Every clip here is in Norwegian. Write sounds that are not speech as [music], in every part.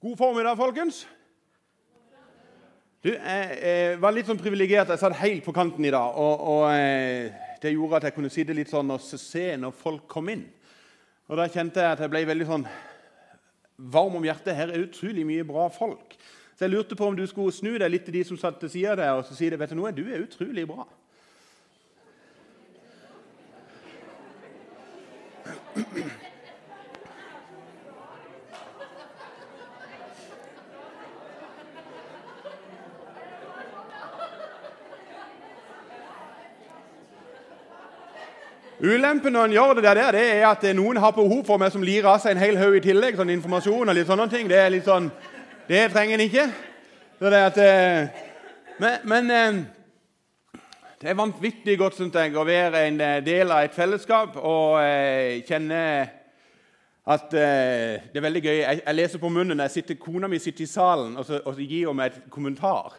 God formiddag, folkens. Du, jeg, var litt sånn privilegert. Jeg satt helt på kanten i dag. Og, og eh, Det gjorde at jeg kunne sitte litt sånn og se når folk kom inn. Og Da kjente jeg at jeg ble veldig sånn varm om hjertet. Her er utrolig mye bra folk. Så jeg lurte på om du skulle snu deg litt til de som satt til sida der, og så si det, vet du noe, du er utrolig bra. Ulempen når en gjør det der, det er at noen har behov for meg som lirer av seg en hel haug i tillegg. sånn informasjon og litt sånne ting. Det er litt sånn, det trenger en ikke. Så det at, eh, men, men eh, det er vanvittig godt synes jeg, å være en eh, del av et fellesskap og kjenne at det er veldig gøy. Jeg, jeg leser på munnen. Jeg sitter, Kona mi sitter i salen og, så, og så gir hun meg et kommentar.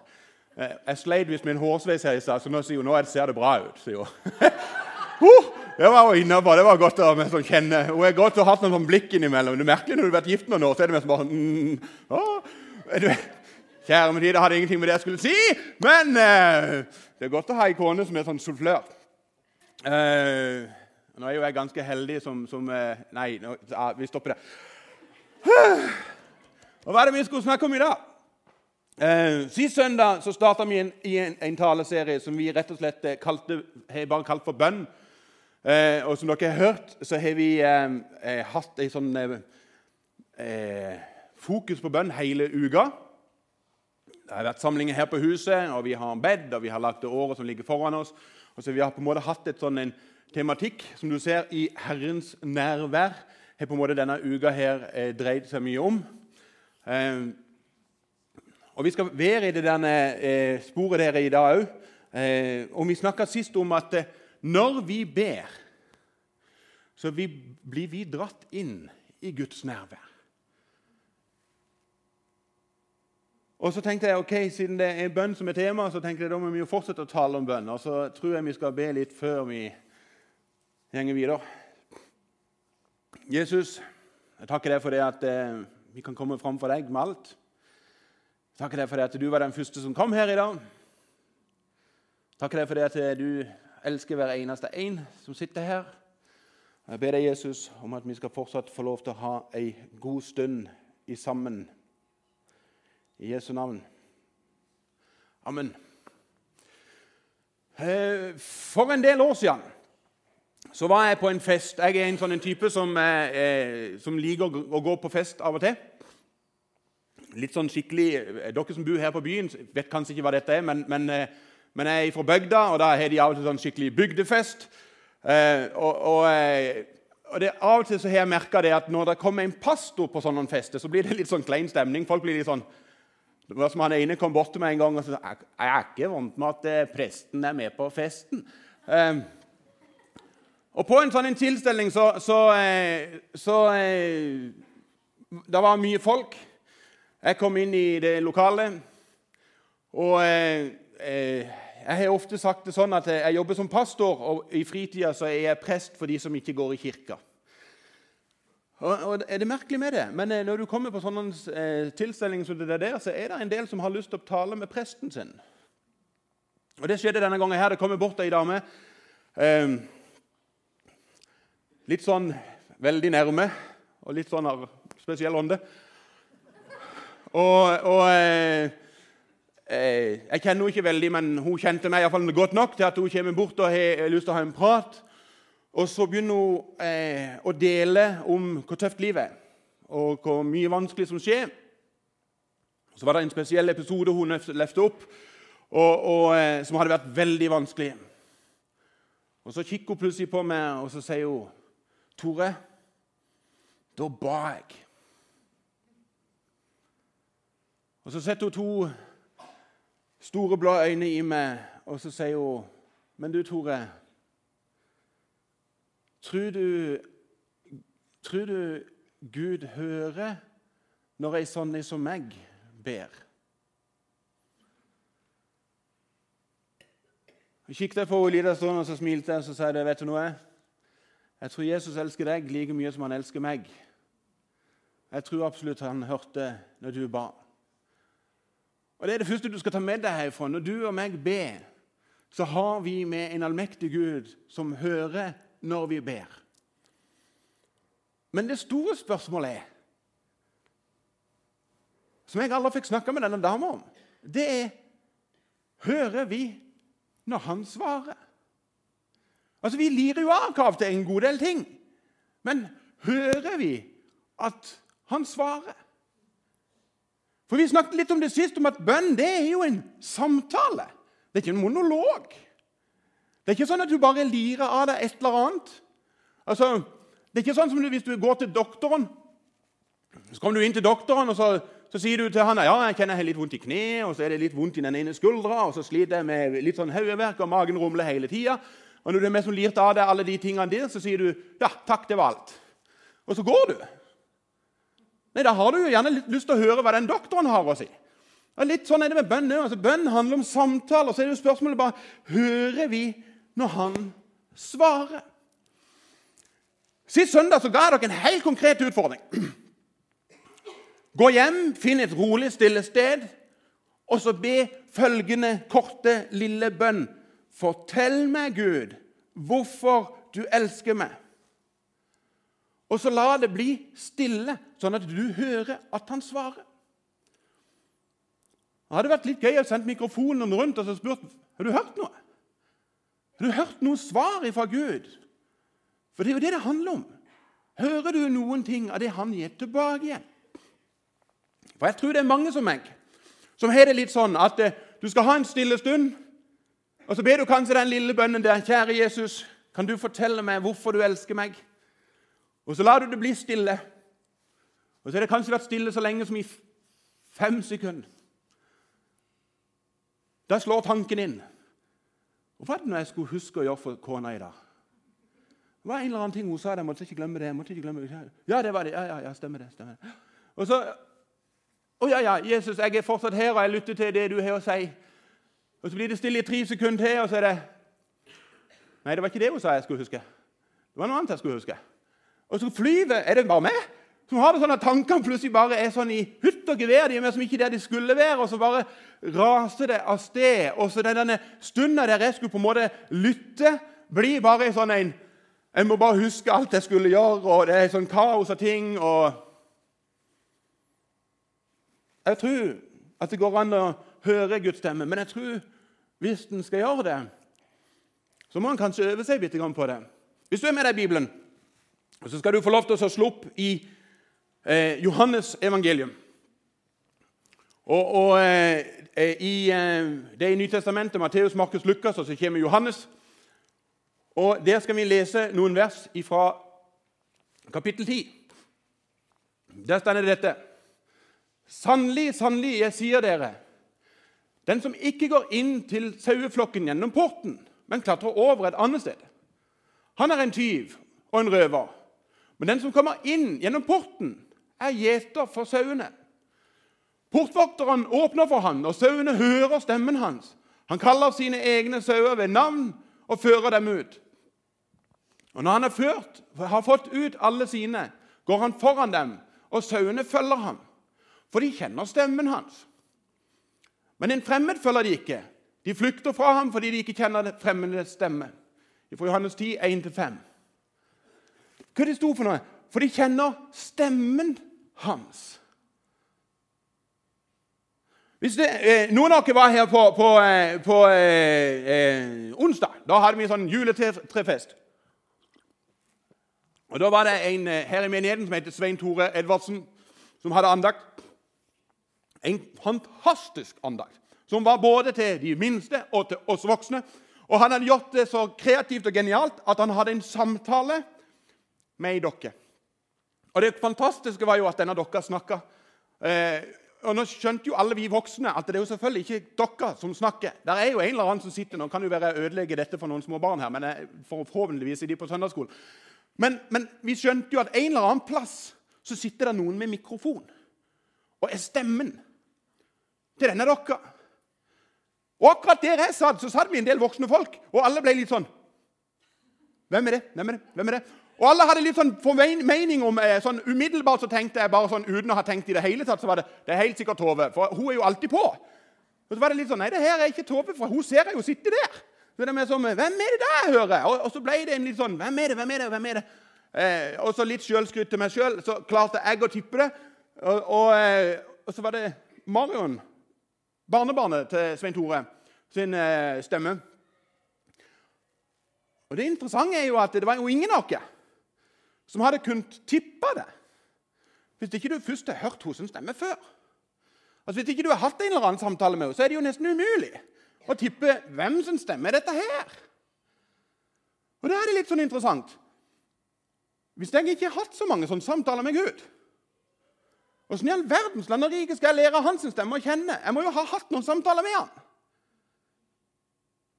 Jeg sleit visst med en hårsveis her i stad, så nå sier hun nå ser det bra ut. sier hun. [laughs] uh, det var hun inne på. Det var godt å sånn, kjenne. Hun er godt å ha noen sånn blikk innimellom. Det er merkelig når du har vært gift noen år, så er det mest bare mm, å, Kjære min tid, det hadde ingenting med det jeg skulle si, men eh, det er godt å ha ei kone som er sånn solflør. Eh, nå er jo jeg ganske heldig som, som eh, Nei, nå, vi stopper det. Og Hva er det vi skulle snakke om i dag? Eh, Sist søndag så starta vi en, en, en, taleserie som vi rett og slett eh, kalte, har bare kalt for bønn. Eh, og som dere har hørt, så har vi eh, eh hatt en sånn eh, eh, fokus på bønn hele uka. Det har vært samlinger her på huset, og vi har bedt og vi har lagt det året som ligger foran oss. Og så Vi har på en måte hatt et sånn en tematikk som du ser i Herrens nærvær. har på en måte denne uka her eh, dreid seg mye om. Og Vi skal være i det denne, eh, sporet der i dag òg. Og vi snakka sist om at eh, når vi ber, så vi, blir vi dratt inn i Guds nærvær. Og så tenkte jeg, ok, Siden det er bønn som er tema, så tenkte jeg da må vi jo fortsette å tale om bønn. Og så tror jeg vi skal be litt før vi gjenger videre. Jesus, jeg takker deg for det at eh, vi kan komme fram for deg med alt. Jeg takker deg for det at du var den første som kom her i dag. Jeg takker deg for det at du elsker hver eneste en som sitter her. Jeg ber deg, Jesus, om at vi skal fortsatt få lov til å ha ei god stund i sammen. I Jesu navn. Amen. Eh, for en del år siden så var jeg på en fest. Jeg er en sånn type som, eh, som liker å gå på fest av og til. Litt sånn skikkelig, Dere som bor her på byen, vet kanskje ikke hva dette er, men, men eh, men jeg er fra bygda, og da har de av og til sånn skikkelig bygdefest. Eh, og, og, eh, og det, Av og til så har jeg merka at når det kommer en pastor på sånne fester, så blir det litt sånn klein stemning. Folk blir litt sånn det var som Han ene kom bort til meg en gang og sa jeg, jeg er ikke vant med at eh, presten er med på festen. Eh, og På en sånn en tilstelning så, så, så, så eh, Det var mye folk. Jeg kom inn i det lokalet, og Eh, jeg har ofte sagt det sånn at jeg jobber som pastor, og i fritida så er jeg prest for de som ikke går i kirka. Og, og er Det merkelig med det, men eh, når du kommer på sånne eh, tilstelninger som det der, så er det en del som har lyst til å tale med presten sin. Og Det skjedde denne gangen. her. Det kommer bort ei dame. Eh, litt sånn veldig nærme og litt sånn av spesiell ånde. Og, og eh, Eh, jeg kjenner henne ikke veldig, men hun kjente meg i godt nok til at hun kommer bort og har lyst til å ha en prat. Og så begynner hun eh, å dele om hvor tøft livet er, og hvor mye vanskelig som skjer. Så var det en spesiell episode hun løftet opp, og, og, eh, som hadde vært veldig vanskelig. Og Så kikker hun plutselig på meg og så sier hun, 'Tore, da ba jeg.' Og Så setter hun to store blå øyne i meg, og så sier hun Men du, Tore Tror du, tror du Gud hører når ei sånn som meg ber? Jeg kikket på henne en stund, og så smilte jeg og så sa jeg, vet du noe? Jeg tror Jesus elsker deg like mye som han elsker meg. Jeg tror absolutt han hørte når du ba. Og Det er det første du skal ta med deg herfra. Når du og meg ber, så har vi med en allmektig Gud som hører når vi ber. Men det store spørsmålet er, som jeg aldri fikk snakka med denne dama om, det er Hører vi når han svarer? Altså, Vi lirer jo av til en god del ting, men hører vi at han svarer? For Vi snakket litt om det sist, om at bønn det er jo en samtale. Det er ikke en monolog. Det er ikke sånn at du bare lirer av deg et eller annet. Altså, Det er ikke sånn som hvis du går til doktoren. Så kommer du inn til doktoren, og så, så sier du til han, ja, jeg kjenner jeg har litt vondt i kneet, og så er det litt vondt i den ene skuldra, og så sliter jeg med litt sånn hodeverk, og magen rumler hele tida. Og når du er med som lirte av deg alle de tingene der, så sier du ja, takk, det var alt. Og så går du. Nei, Da har du jo gjerne lyst til å høre hva den doktoren har å si. Og litt sånn er det med Bønn altså, Bønn handler om samtaler. Så er det jo spørsmålet bare hører vi når han svarer. Sist søndag så ga jeg dere en helt konkret utfordring. Gå hjem, finn et rolig, stille sted, og så be følgende korte, lille bønn. Fortell meg, Gud, hvorfor du elsker meg. Og så la det bli stille, sånn at du hører at han svarer. Det hadde vært litt gøy å sende mikrofonen rundt og så spurt har du hørt noe. Har du hørt noe svar fra Gud? For det er jo det det handler om. Hører du noen ting av det han gir tilbake igjen? For jeg tror det er mange som meg som har det litt sånn at eh, du skal ha en stille stund, og så ber du kanskje den lille bønnen der. Kjære Jesus, kan du fortelle meg hvorfor du elsker meg? Og så lar du det bli stille. Og så har det kanskje vært stille så lenge som i fem sekunder. Da slår tanken inn. Hva er det jeg skulle huske å gjøre for kona i dag? Det var en eller annen ting hun sa. Jeg måtte ikke glemme det. jeg måtte ikke glemme det. Ja, det var det. Ja, ja, ja, stemmer det. stemmer det. Og så Å ja, ja, Jesus, jeg er fortsatt her, og jeg lytter til det du har å si. Og Så blir det stille i tre sekunder til, og så er det Nei, det var ikke det hun sa jeg skulle huske. Det var noe annet jeg skulle huske. Og så flyver Er det bare meg som har det sånn at tankene plutselig bare er sånn i hutt og gevær? De er som ikke der de skulle være, og så bare raser det av sted. Og så denne stunda der jeg skulle på en måte lytte, blir bare sånn en Jeg må bare huske alt jeg skulle gjøre, og det er sånn kaos av ting. og Jeg tror at det går an å høre Guds stemme, men jeg tror hvis en skal gjøre det, så må en kanskje øve seg litt på det. Hvis du er med deg i Bibelen, så skal du få lov til å slå opp i eh, Johannes evangelium. Og, og eh, i, eh, Det er i Nytestamentet, Matteus, Markus, Lukas, og så kommer Johannes. Og Der skal vi lese noen vers fra kapittel 10. Der står det dette. Sannelig, sannelig, jeg sier dere, den som ikke går inn til saueflokken gjennom porten, men klatrer over et annet sted, han er en tyv og en røver. Men den som kommer inn gjennom porten, er gjeter for sauene. Portvokteren åpner for ham, og sauene hører stemmen hans. Han kaller sine egne sauer ved navn og fører dem ut. Og Når han har, ført, har fått ut alle sine, går han foran dem, og sauene følger ham, for de kjenner stemmen hans. Men en fremmed følger de ikke. De flykter fra ham fordi de ikke kjenner fremmede stemme. Fra Johannes 10, 1-5. Hva er det sto for noe? For de kjenner stemmen hans. Det, eh, Noen av dere var her på, på, eh, på eh, eh, onsdag. Da hadde vi en sånn juletrefest. Og Da var det en eh, her i menigheten som heter Svein Tore Edvardsen, som hadde andakt. En fantastisk andakt, som var både til de minste og til oss voksne. Og Han hadde gjort det så kreativt og genialt at han hadde en samtale med ei dokke. Og Det fantastiske var jo at denne dokka snakka. Eh, og Nå skjønte jo alle vi voksne at det er jo selvfølgelig ikke dokka som snakker. Der er jo en eller annen som sitter Nå kan jo være ødelegge dette for noen små barn her, men jeg, forhåpentligvis er de på søndagsskolen. Men, men vi skjønte jo at en eller annen plass så sitter det noen med mikrofon og er stemmen til denne dokka. Og akkurat der jeg satt, så satt vi en del voksne folk, og alle ble litt sånn Hvem er det? Hvem er det? Hvem er det? Og alle hadde litt sånn formening om eh, sånn Umiddelbart så tenkte jeg bare sånn uten å ha tenkt i det hele tatt, så var det det er helt sikkert Tove. For hun er jo alltid på. Og så var det litt sånn Nei, det her er ikke Tove, for hun ser jeg jo sitte der. Så det er sånn Hvem er det der jeg hører? Og, og, så ble det en litt sånn Hvem er det, hvem er det, hvem er det? Eh, og så litt sjølskryt til meg sjøl. Så klarte jeg å tippe det. Og, og, eh, og så var det Marion, barnebarnet til Svein Tore, sin eh, stemme. Og Det interessante er jo at det var jo ingen av dere som hadde kunnet tippe det hvis ikke du først har hørt hennes stemme før. Altså Hvis ikke du har hatt en eller annen samtale med henne, så er det jo nesten umulig å tippe hvem som stemmer dette her. Og da er det litt sånn interessant Hvis jeg ikke har hatt så mange sånne samtaler med Gud Åssen i all verdens land og rike skal jeg lære hans stemme å kjenne? Jeg må jo ha hatt noen samtaler med han.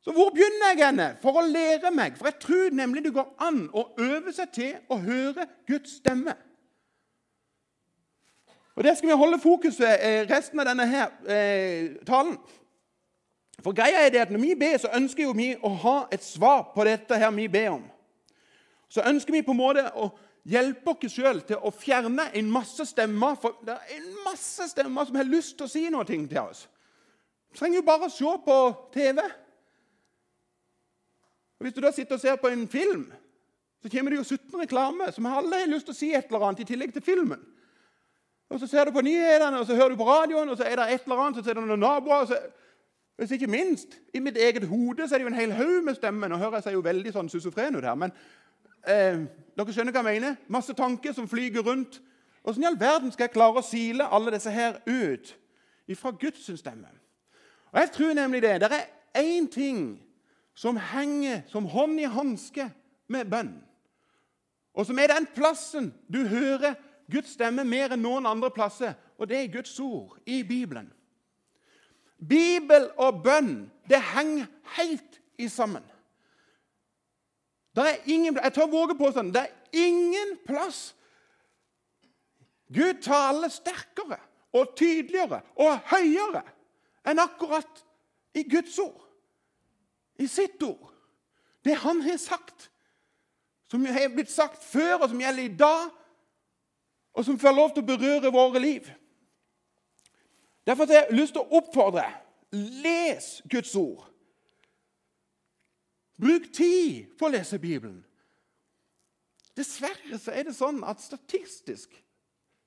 Så hvor begynner jeg henne for å lære meg? For jeg tror nemlig det går an å øve seg til å høre Guds stemme. Og Det skal vi holde fokus ved eh, resten av denne her, eh, talen. For greia er det at Når vi ber, så ønsker jo vi å ha et svar på dette her vi ber om. Så ønsker vi på en måte å hjelpe oss sjøl til å fjerne en masse stemmer. For det er en masse stemmer som har lyst til å si noe til oss. Vi trenger jo bare å se på TV. Og Hvis du da sitter og ser på en film, så kommer det jo 17 reklame som alle har lyst til å si et eller annet i tillegg til filmen. Og Så ser du på nyhetene, og så hører du på radioen, og så er det et eller annet, så ser du noen naboer så, Hvis ikke minst i mitt eget hode så er det jo en hel haug med stemmer. Nå hører jeg seg jo veldig sånn schizofren ut her, men eh, dere skjønner hva jeg mener? Masse tanker som flyger rundt. Åssen i all verden skal jeg klare å sile alle disse her ut ifra Guds stemme? Og Jeg tror nemlig det. Det er én ting som henger som hånd i hanske med bønn. Og som er den plassen du hører Guds stemme mer enn noen andre plasser, og det er Guds ord i Bibelen. Bibel og bønn det henger helt i sammen. Ingen, jeg tør våge på sånn, det er ingen plass Gud taler sterkere og tydeligere og høyere enn akkurat i Guds ord i sitt ord. Det han har sagt, som har blitt sagt før, og som gjelder i dag, og som får lov til å berøre våre liv. Derfor har jeg lyst til å oppfordre les Guds ord. Bruk tid på å lese Bibelen. Dessverre så er det sånn at statistisk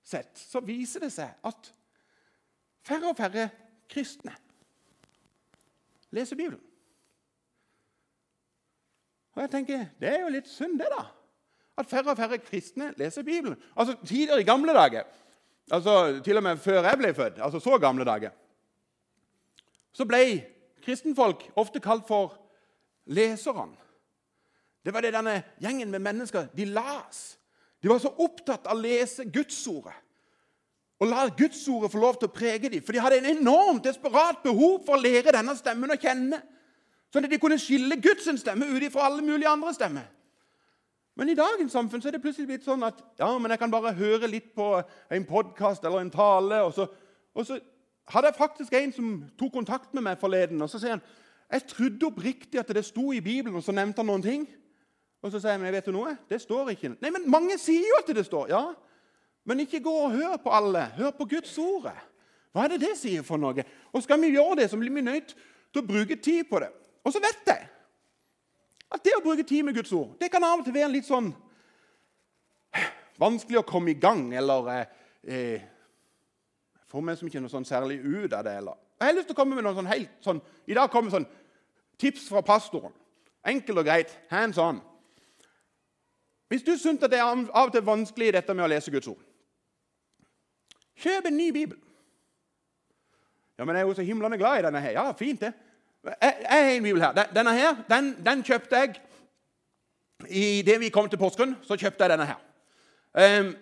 sett så viser det seg at færre og færre kristne leser Bibelen. Og jeg tenker, Det er jo litt synd, det, da. At færre og færre kristne leser Bibelen. Altså Tidligere i gamle dager, altså til og med før jeg ble født, altså så gamle dager, så ble kristenfolk ofte kalt for leserne. Det var det denne gjengen med mennesker de las. De var så opptatt av å lese Gudsordet og la Gudsordet få lov til å prege dem. For de hadde en enormt desperat behov for å lære denne stemmen å kjenne. Sånn at de kunne skille Guds stemme ut fra alle mulige andre stemmer. Men i dagens samfunn så er det plutselig blitt sånn at ja, men jeg kan bare høre litt på en podkast eller en tale. Og så, og så, hadde jeg faktisk en som tok kontakt med meg forleden. og Så sier han jeg trodde oppriktig at det sto i Bibelen, og så nevnte han noen ting. Og så sier jeg vet du noe? Det står ikke. Nei, men mange sier jo at det står. Ja, men ikke gå og hør på alle. Hør på Guds ord. Hva er det det sier for noe? Og skal vi gjøre det, så blir vi nødt til å bruke tid på det. Og så vet jeg at det å bruke tid med Guds ord det kan av og til være litt sånn vanskelig å komme i gang, eller eh, Jeg får meg som ikke noe sånn særlig ut av det. Eller. Jeg har lyst til å komme med noen sånn helt sånn, I dag kommer sånn tips fra pastoren. Enkelt og greit. Hands on. Hvis du syns det er av og til vanskelig dette med å lese Guds ord, kjøp en ny bibel. Ja, men jeg er jo så himlende glad i denne her. Ja, fint, det. Jeg, har en bibel her. Denne her, den, den kjøpte jeg i det vi kom til Porsgrunn. Så kjøpte jeg denne her. Um,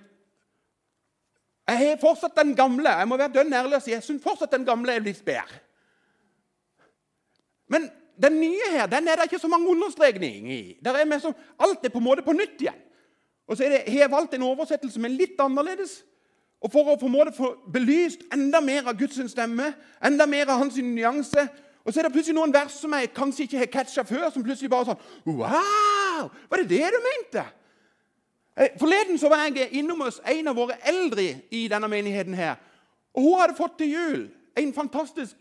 jeg har fortsatt den gamle. Jeg må være dønn ærlig og si jeg syns fortsatt den gamle er litt bedre. Men den nye her den er det ikke så mange understrekninger i. Der er som, alt er på en måte på nytt igjen. Og så det, har jeg valgt en oversettelse som er litt annerledes. Og For å på en måte få belyst enda mer av Guds stemme, enda mer av hans nyanse, og så er det plutselig noen vers som jeg kanskje ikke har catcha før, som plutselig bare sånn Wow! Var det det du mente? Eh, forleden så var jeg innom hos en av våre eldre i denne menigheten. her. Og Hun hadde fått til jul en fantastisk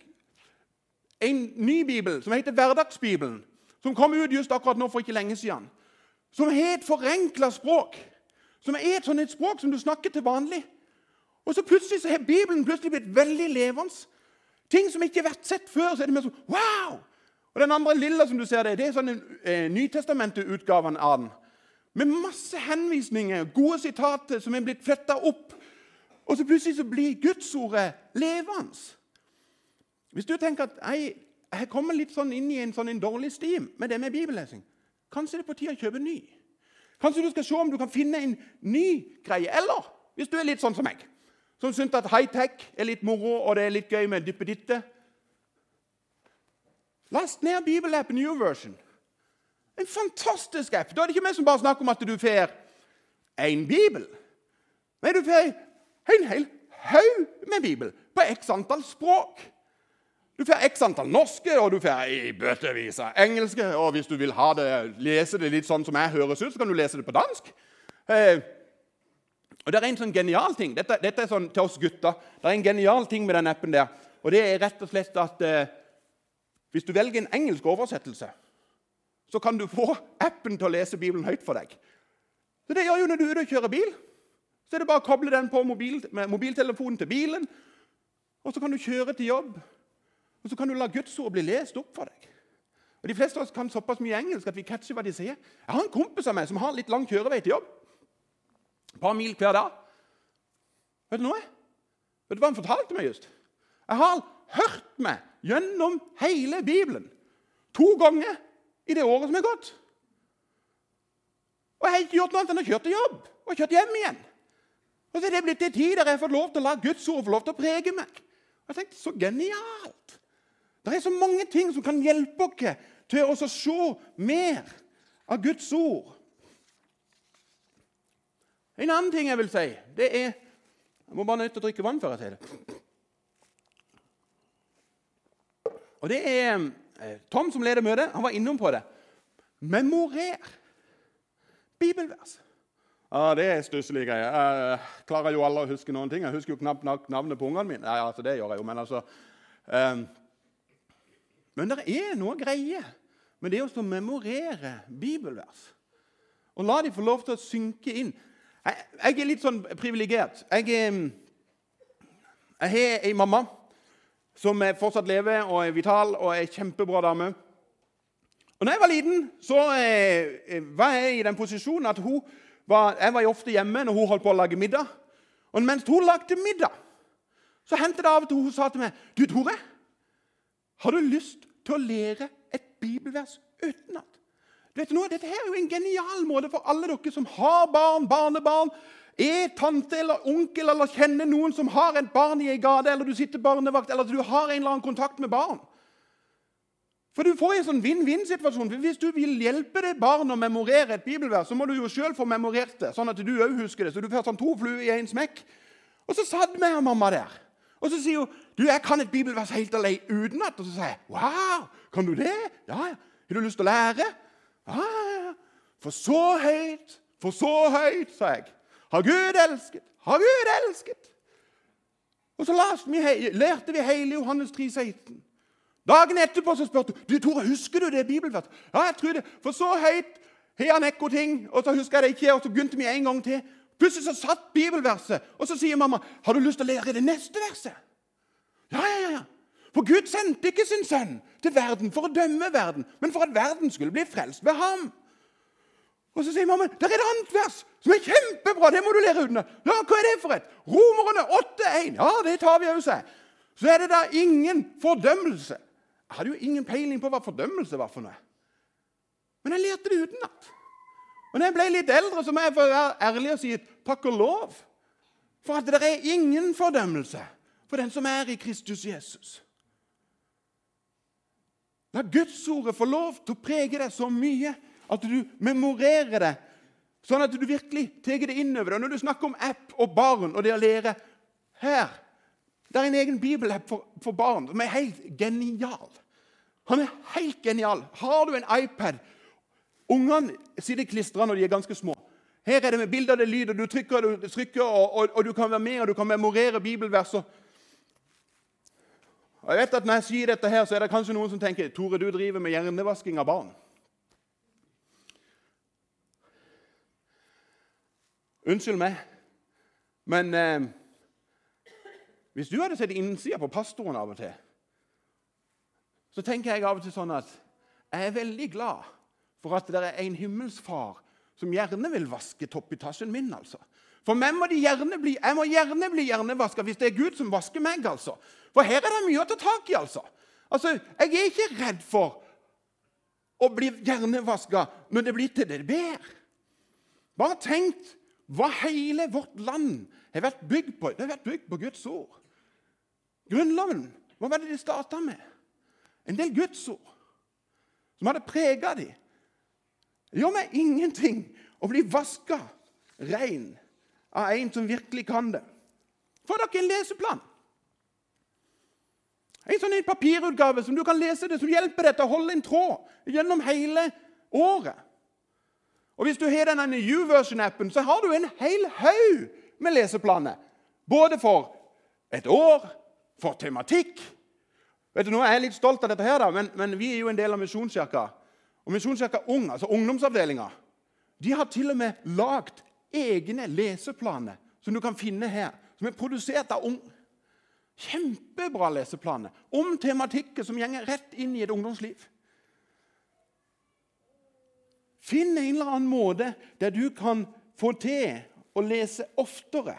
en ny bibel som heter Hverdagsbibelen. Som kom ut just akkurat nå for ikke lenge siden. Som har et forenkla språk. Som er et sånt et språk som du snakker til vanlig. Og så plutselig så har Bibelen plutselig blitt veldig levende. Ting som ikke har vært sett før. så er det mer sånn, wow! Og Den andre lilla som du ser det, det er sånn eh, Nytestamentet-utgaven av den. Med masse henvisninger, gode sitater som er blitt fletta opp. Og så plutselig så blir Gudsordet levende. Hvis du tenker at jeg, jeg kommer litt sånn inn i en, sånn en dårlig stim med det med bibellesing, kanskje det er på tide å kjøpe ny. Kanskje du skal se om du kan finne en ny greie. Eller hvis du er litt sånn som meg, som syns at high-tech er litt moro og det er litt gøy med dyppeditte Last ned bibelappen New Version. En fantastisk app. Da er det ikke vi som bare snakker om at du får én bibel. Nei, du får en hel haug med bibel på x antall språk. Du får x antall norske, og du får i bøtevis av engelske. Og hvis du vil ha det, lese det litt sånn som jeg høres ut, så kan du lese det på dansk. Eh, og det er en sånn genial ting. Dette, dette, er sånn til oss gutter. Det er en genial ting med den appen der. Og det er rett og slett at eh, hvis du velger en engelsk oversettelse, så kan du få appen til å lese Bibelen høyt for deg. Så Det gjør jo når du er ute og kjører bil. Så er det bare å koble den på mobil, med mobiltelefonen til bilen, og så kan du kjøre til jobb. Og så kan du la Guds ord bli lest opp for deg. Og De fleste av oss kan såpass mye engelsk at vi catcher hva de sier. Jeg har en kompis av meg som har litt lang kjørevei til jobb. Et par mil hver dag. Vet du noe? Vet du hva han fortalte meg just? Jeg har hørt meg gjennom hele Bibelen to ganger i det året som er gått. Og jeg har ikke gjort noe annet enn å kjøre til jobb og kjørt hjem igjen. Og så er det blitt en tid der jeg har fått lov til å la Guds ord få lov til å prege meg. Og jeg tenkte, Så genialt! Det er så mange ting som kan hjelpe oss til å se mer av Guds ord. En annen ting jeg vil si, det er Jeg må bare nødt til å drikke vann før jeg sier det. Og det er eh, Tom som leder møtet. Han var innom på det. Memorer bibelvers. Ja, Det er stusslige greier. Jeg klarer jo alle å huske noen ting. Jeg husker jo knapt nok navnet på ungene mine. Nei, altså, det gjør jeg jo, men altså... Um, men det er noe greie med det å memorere bibelvers. Og la de få lov til å synke inn. Jeg, jeg er litt sånn privilegert. Jeg, jeg har ei mamma som fortsatt lever og er vital og er ei kjempebra dame. Og når jeg var liten, så eh, var jeg i den posisjonen at hun var, jeg var ofte hjemme når hun holdt på å lage middag. Og mens hun lagde middag, så hendte det av og til hun sa til meg du, Tore, har du lyst til å lære et bibelvers utenat? Vet noe? Dette her er jo en genial måte for alle dere som har barn, barnebarn, er tante eller onkel eller kjenner noen som har et barn i ei gate, eller du sitter barnevakt, eller du har en eller annen kontakt med barn. For Du får en sånn vinn-vinn-situasjon. Hvis du vil hjelpe det barnet å memorere et bibelvers, så må du jo sjøl få memorert det, sånn at du òg husker det. Så du får sånn to fluer i én smekk. Og så satt vi og mamma der. Og så sier hun du, jeg kan et bibelvers helt alene utenat. Og så sier jeg wow, kan du det? Ja, ja. Har du lyst til å lære? Ja, ja, ja. For så høyt, for så høyt, sa jeg. Har Gud elsket, har Gud elsket. Og så lærte vi hele Johannes 3, 16. Dagen etterpå så spurte du, Tore, husker du det bibelverset. Ja, jeg tror det. For så høyt har han ekkoting, og så husker jeg det ikke, og så begynte vi en gang til. Plutselig så satt bibelverset, og så sier mamma, 'Har du lyst til å lære det neste verset?' Ja, ja, ja. For Gud sendte ikke sin sønn til verden for å dømme verden, men for at verden skulle bli frelst ved ham. Og så sier mamma det er et annet vers som er kjempebra. Det må du lære utenat. Ja, hva er det for et? Romerne 8,1. Ja, det tar vi òg, seg. Så er det da ingen fordømmelse jeg hadde jo ingen peiling på hva fordømmelse var for noe. Men jeg lærte det utenat. Og når jeg ble litt eldre, så må jeg få være ærlig og si takk og lov for at det er ingen fordømmelse for den som er i Kristus Jesus. La Gudsordet få lov til å prege deg så mye at du memorerer det, sånn at du virkelig tar det innover deg. Når du snakker om app og barn og det å lære her Det er en egen bibelapp for, for barn som er helt genial. Han er helt genial. Har du en iPad Ungene sitter klistra når de er ganske små. Her er det med bilder, det lyd, og du trykker, du trykker og, og, og, du kan være med og du kan memorere bibelverser. Og jeg vet at Når jeg sier dette, her, så er det kanskje noen som tenker Tore, du driver med hjernevasking av barn. Unnskyld meg, men eh, hvis du hadde sett innsida på pastoren av og til, så tenker jeg av og til sånn at jeg er veldig glad for at det er en himmelsfar som gjerne vil vaske toppetasjen min. altså. For meg må de gjerne bli, Jeg må gjerne bli hjernevaska hvis det er Gud som vasker meg. altså. For her er det mye å ta tak i. altså. Altså, Jeg er ikke redd for å bli hjernevaska når det blir til det bedre. Bare tenk hva hele vårt land har vært bygd på. Det har vært bygd på Guds ord. Grunnloven, hva var det de starta med? En del Guds ord som hadde prega dem. Det gjør meg ingenting å bli vaska rein av en som virkelig kan det. Få dere en leseplan. En sånn en papirutgave som du kan lese det, som hjelper deg til å holde en tråd gjennom hele året. Og Hvis du har denne YouVersion-appen, så har du en hel haug med leseplaner. Både for et år, for tematikk. Vet du, nå er Jeg litt stolt av dette, her, da, men, men vi er jo en del av Misjonskirka. Og Misjonskirka Ung, altså ungdomsavdelinga, de har til og med lagd egne leseplaner som du kan finne her, som er produsert av Ung. Kjempebra leseplaner om tematikker som gjenger rett inn i et ungdomsliv. Finn en eller annen måte der du kan få til å lese oftere.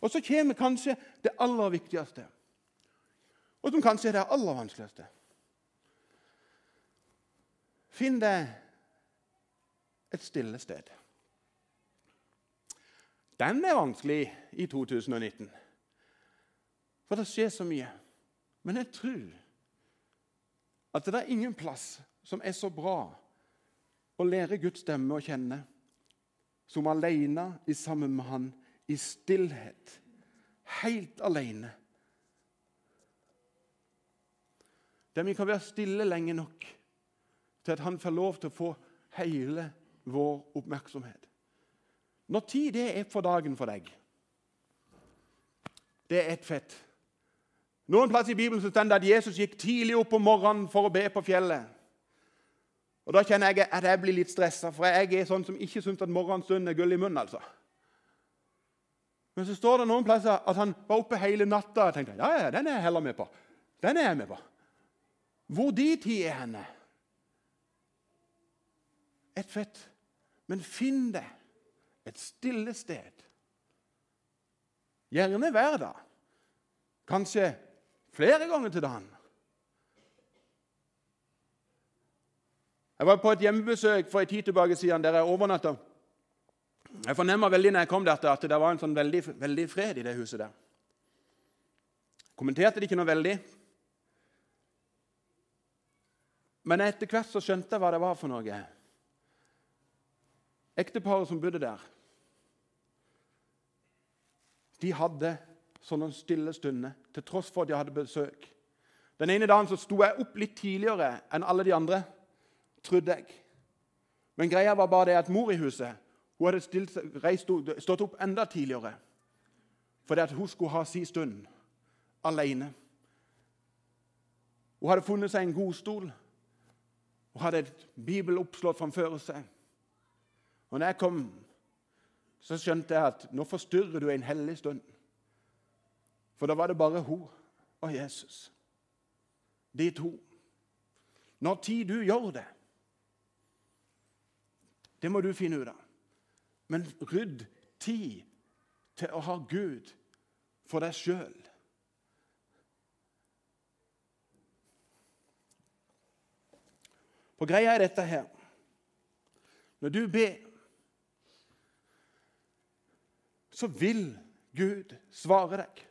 Og så kommer kanskje det aller viktigste, og som kanskje er det aller vanskeligste. Finn deg et stille sted. Den er vanskelig i 2019, for det skjer så mye. Men jeg tror at det er ingen plass som er så bra å lære Guds stemme å kjenne som alene i sammen med Han, i stillhet, helt alene. Der vi kan være stille lenge nok til at Han får lov til å få hele vår oppmerksomhet. Når tid det er for dagen for deg, det er ett fett. Noen plass i Bibelen står det at Jesus gikk tidlig opp om morgenen for å be på fjellet. Og Da kjenner jeg at jeg blir litt stressa, for jeg er sånn som ikke syns at morgenstunden er gull i munnen. altså. Men så står det noen plasser at han var oppe hele natta. og tenkte, ja, ja, den er jeg heller med på. Den er jeg med på. Hvor de tid er henne? Et fett. Men finn det et stille sted. Gjerne hver dag. Kanskje flere ganger til dagen. Jeg var på et hjemmebesøk for en tid tilbake siden der jeg overnatta. Jeg fornemma veldig når jeg kom der, at det var en sånn veldig, veldig fred i det huset der. Kommenterte det ikke noe veldig. Men etter hvert så skjønte jeg hva det var for noe. Ekteparet som bodde der, de hadde sånne stille stunder til tross for at de hadde besøk. Den ene dagen så sto jeg opp litt tidligere enn alle de andre trodde jeg. Men greia var bare det at mor i huset hun hadde stilt, reist, stått opp enda tidligere fordi at hun skulle ha sin stund alene. Hun hadde funnet seg en godstol og hadde et bibeloppslått framfor seg. Og når jeg kom, så skjønte jeg at nå forstyrrer du en hellig stund. For da var det bare hun og Jesus. De to. Når tid du gjør det, det må du finne ut av. Men rydd tid til å ha Gud for deg sjøl. For greia er dette her Når du ber, så vil Gud svare deg.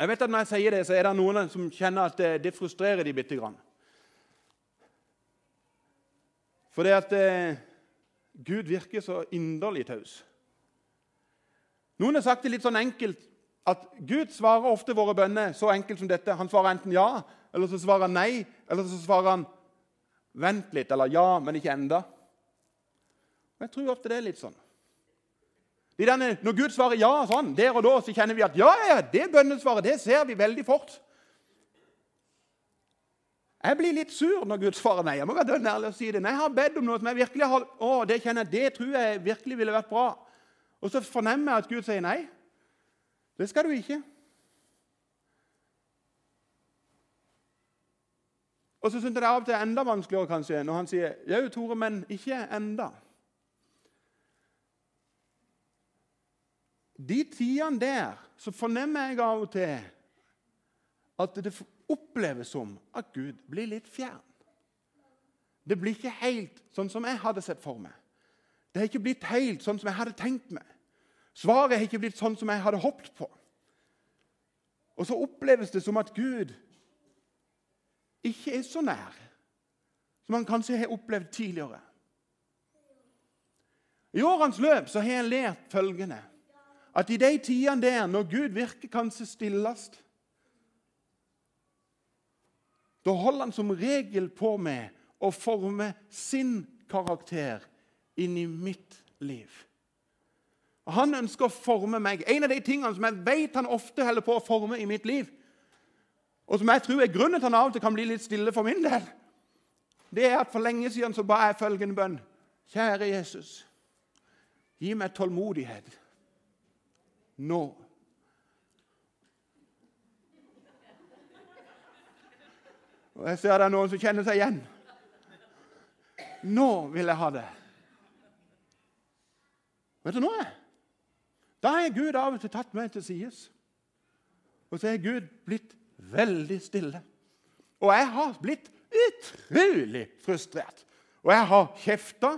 Jeg vet at Når jeg sier det, så er det noen som kjenner at det, det frustrerer de bitte grann. For det at eh, Gud virker så inderlig taus. Noen har sagt det litt sånn enkelt at Gud svarer ofte våre bønner så enkelt som dette. Han svarer enten ja, eller så svarer han nei, eller så svarer han vent litt, eller ja, men ikke enda. Og Jeg tror ofte det er litt sånn. De denne, når Gud svarer ja sånn, der og da, så kjenner vi at ja, ja, det bønnesvaret det ser vi veldig fort. Jeg blir litt sur når Gud svarer nei. Jeg må være dønn ærlig og si det. Nei, jeg har bedt om noe som jeg virkelig har, å, det kjenner jeg, det tror jeg virkelig ville vært bra, og så fornemmer jeg at Gud sier nei, det skal du ikke. Og så syns jeg det av og til er enda vanskeligere kanskje, når han sier ja, Tore, men ikke enda. De tidene der så fornemmer jeg av og til at det oppleves som at Gud blir litt fjern. Det blir ikke helt sånn som jeg hadde sett for meg. Det har ikke blitt helt sånn som jeg hadde tenkt meg. Svaret har ikke blitt sånn som jeg hadde håpet på. Og så oppleves det som at Gud ikke er så nær som han kanskje har opplevd tidligere. I årens løp så har jeg lært følgende at i de tidene der, når Gud virker kanskje stillest, da holder han som regel på med å forme sin karakter inn i mitt liv. Og Han ønsker å forme meg. En av de tingene som jeg vet han ofte holder på å forme i mitt liv, og som jeg tror er grunnen til han av og til kan bli litt stille for min del, det er at for lenge siden så ba jeg følgende bønn. Kjære Jesus, gi meg tålmodighet nå. Og Jeg ser det er noen som kjenner seg igjen. Nå vil jeg ha det. Vet du noe? Da har Gud av og til tatt meg til sides. Og så er Gud blitt veldig stille. Og jeg har blitt utrolig frustrert. Og jeg har kjefta,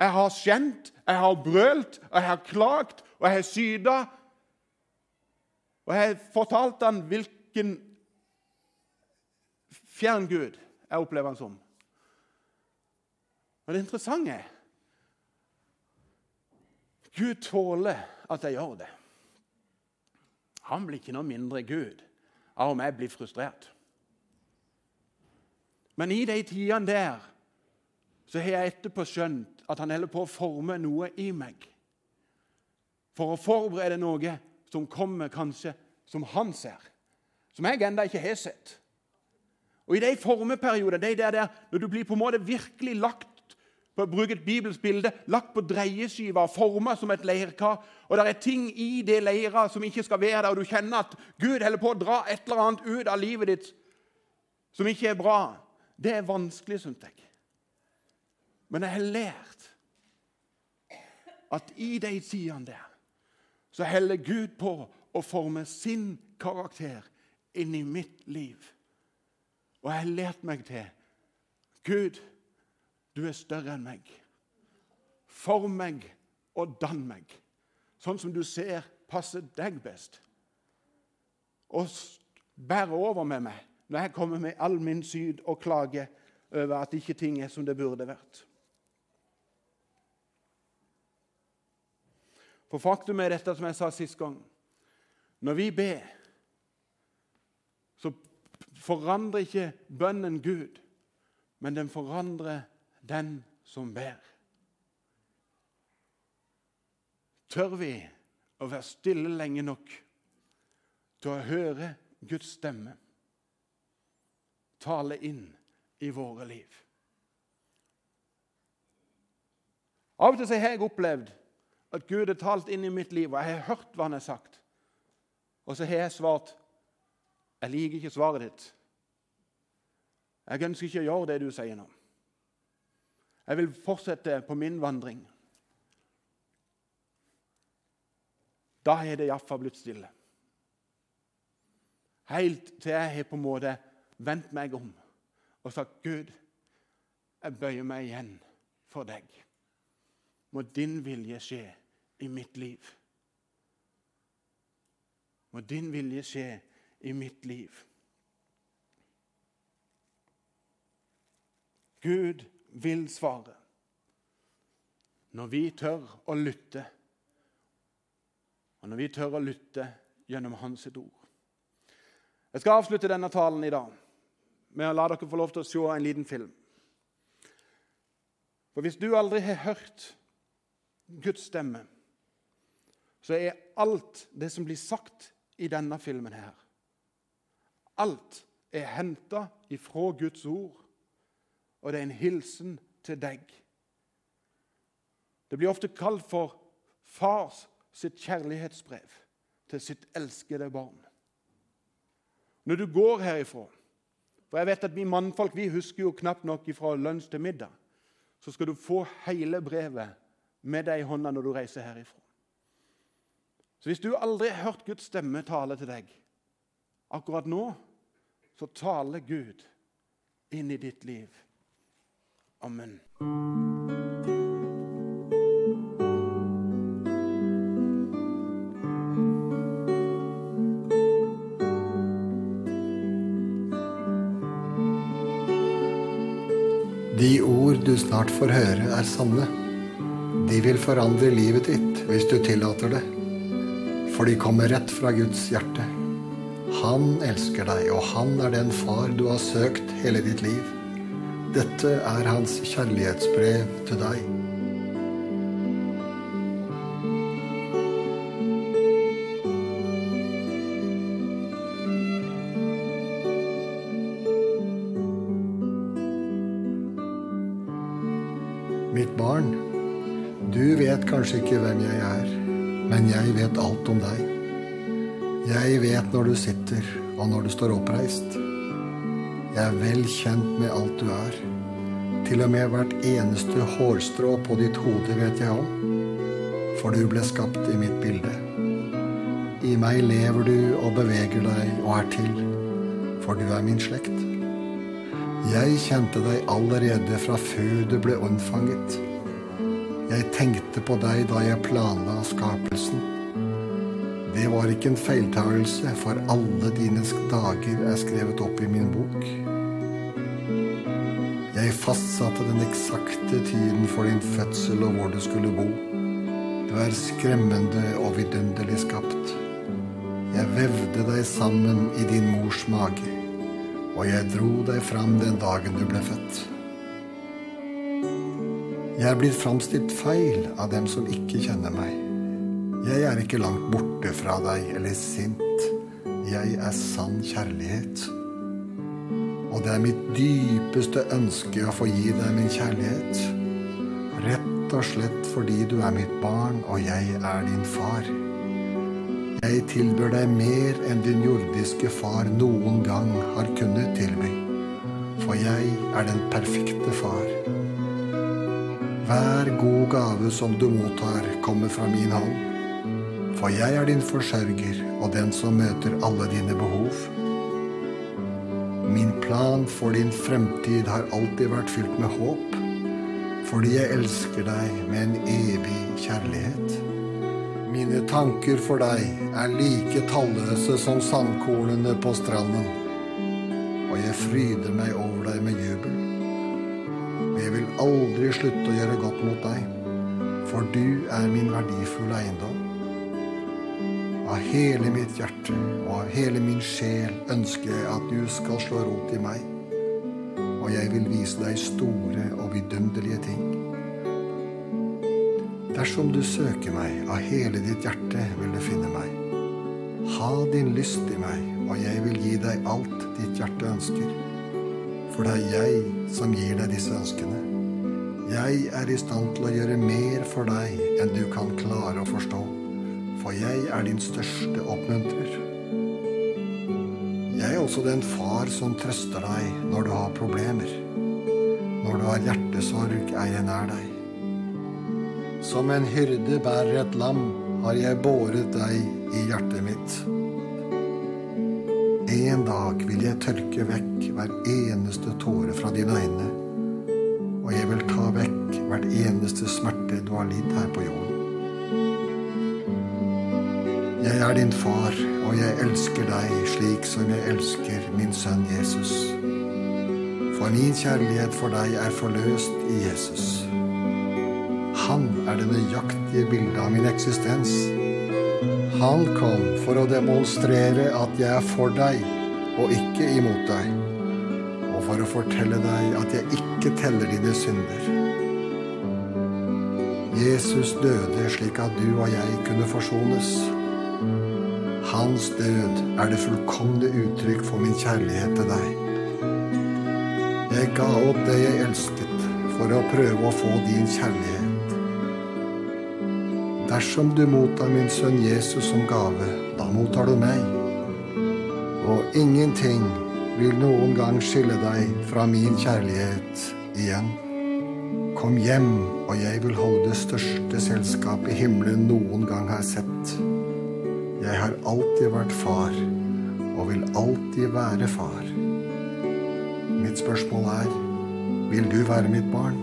jeg har skjent, jeg har brølt, jeg har klagt, og jeg har syda, og jeg fortalte han hvilken fjern Gud jeg opplever han som. Og det interessante er Gud tåler at jeg gjør det. Han blir ikke noe mindre Gud av om jeg blir frustrert. Men i de tidene der så har jeg etterpå skjønt at han holder på å forme noe i meg. For å forberede noe som kommer kanskje som han ser, som jeg ennå ikke har sett. Og I de formeperioder, de der, der, når du blir på en måte virkelig lagt på å bruke et bibelsk bilde, lagt på dreieskiva forma som et leirkar, og det er ting i det leira som ikke skal være der, og du kjenner at Gud holder på å dra et eller annet ut av livet ditt som ikke er bra, det er vanskelig, syns jeg. Men jeg har lært at i de tidene der så heller Gud på å forme sin karakter inn i mitt liv. Og jeg har lært meg til Gud, du er større enn meg. Form meg og dann meg, sånn som du ser passer deg best. Og bære over med meg når jeg kommer med all min syd og klager over at ikke ting er som det burde vært. For faktum er dette som jeg sa sist gang. Når vi ber, så forandrer ikke bønnen Gud, men den forandrer den som ber. Tør vi å være stille lenge nok til å høre Guds stemme tale inn i våre liv? Av og til har jeg opplevd at Gud har talt inn i mitt liv, og jeg har hørt hva han har sagt. Og så har jeg svart jeg liker ikke svaret ditt. Jeg ønsker ikke å gjøre det du sier nå. Jeg vil fortsette på min vandring. Da har det iallfall blitt stille. Helt til jeg har på en måte vendt meg om og sagt, 'Gud, jeg bøyer meg igjen for deg.' Må din vilje skje i mitt liv. Må din vilje skje i mitt liv. Gud vil svare når vi tør å lytte, og når vi tør å lytte gjennom Hans ord. Jeg skal avslutte denne talen i dag med å la dere få lov til å se en liten film. For hvis du aldri har hørt Guds stemme, så er alt det som blir sagt i denne filmen her Alt er henta ifra Guds ord, og det er en hilsen til deg. Det blir ofte kalt for fars sitt kjærlighetsbrev til sitt elskede barn. Når du går herifra For jeg vet at vi mannfolk vi husker jo knapt nok fra lunsj til middag. Så skal du få hele brevet med deg i hånda når du reiser herifra. Så hvis du aldri har hørt Guds stemme tale til deg akkurat nå, så taler Gud inn i ditt liv. Amen. De ord du snart får høre, er sanne. De vil forandre livet ditt hvis du tillater det. For de kommer rett fra Guds hjerte. Han elsker deg, og han er den far du har søkt hele ditt liv. Dette er hans kjærlighetsbrev til deg. Men jeg vet alt om deg. Jeg vet når du sitter, og når du står oppreist. Jeg er vel kjent med alt du er. Til og med hvert eneste hårstrå på ditt hode vet jeg om. For du ble skapt i mitt bilde. I meg lever du og beveger deg og er til, for du er min slekt. Jeg kjente deg allerede fra før du ble unnfanget. Jeg tenkte på deg da jeg planla skapelsen. Det var ikke en feiltagelse, for alle dine dager er skrevet opp i min bok. Jeg fastsatte den eksakte tiden for din fødsel og hvor du skulle bo. Du er skremmende og vidunderlig skapt. Jeg vevde deg sammen i din mors mage og jeg dro deg fram den dagen du ble født. Jeg er blitt framstilt feil av dem som ikke kjenner meg. Jeg er ikke langt borte fra deg eller sint. Jeg er sann kjærlighet. Og det er mitt dypeste ønske å få gi deg min kjærlighet. Rett og slett fordi du er mitt barn, og jeg er din far. Jeg tilbyr deg mer enn din jordiske far noen gang har kunnet tilby. For jeg er den perfekte far. Hver god gave som du mottar, kommer fra min hånd. For jeg er din forsørger og den som møter alle dine behov. Min plan for din fremtid har alltid vært fylt med håp, fordi jeg elsker deg med en evig kjærlighet. Mine tanker for deg er like talløse som sandkornene på stranden. Og jeg fryder meg over aldri slutte å gjøre godt mot deg, for du er min verdifulle eiendom. Av hele mitt hjerte og av hele min sjel ønsker jeg at du skal slå rot i meg. Og jeg vil vise deg store og vidunderlige ting. Dersom du søker meg av hele ditt hjerte, vil du finne meg. Ha din lyst i meg, og jeg vil gi deg alt ditt hjerte ønsker. For det er jeg som gir deg disse ønskene. Jeg er i stand til å gjøre mer for deg enn du kan klare å forstå, for jeg er din største oppmuntrer. Jeg er også den far som trøster deg når du har problemer. Når du har hjertesorg, er jeg nær deg. Som en hyrde bærer et lam, har jeg båret deg i hjertet mitt. En dag vil jeg tørke vekk hver eneste tåre fra dine øyne, har lidd her på jorden. Jeg er din far, og jeg elsker deg slik som jeg elsker min sønn Jesus. For min kjærlighet for deg er forløst i Jesus. Han er det nøyaktige bildet av min eksistens. Han kom for å demonstrere at jeg er for deg og ikke imot deg. Og for å fortelle deg at jeg ikke teller dine synder. Jesus døde slik at du og jeg kunne forsones. Hans død er det fullkomne uttrykk for min kjærlighet til deg. Jeg ga opp det jeg elsket, for å prøve å få din kjærlighet. Dersom du mottar min sønn Jesus som gave, da mottar du meg. Og ingenting vil noen gang skille deg fra min kjærlighet igjen. Kom hjem, og jeg vil holde det største selskapet himmelen noen gang har sett. Jeg har alltid vært far, og vil alltid være far. Mitt spørsmål er, vil du være mitt barn?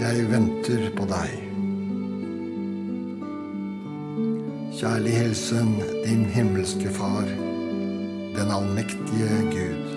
Jeg venter på deg. Kjærlig hilsen din himmelske Far, den allmektige Gud.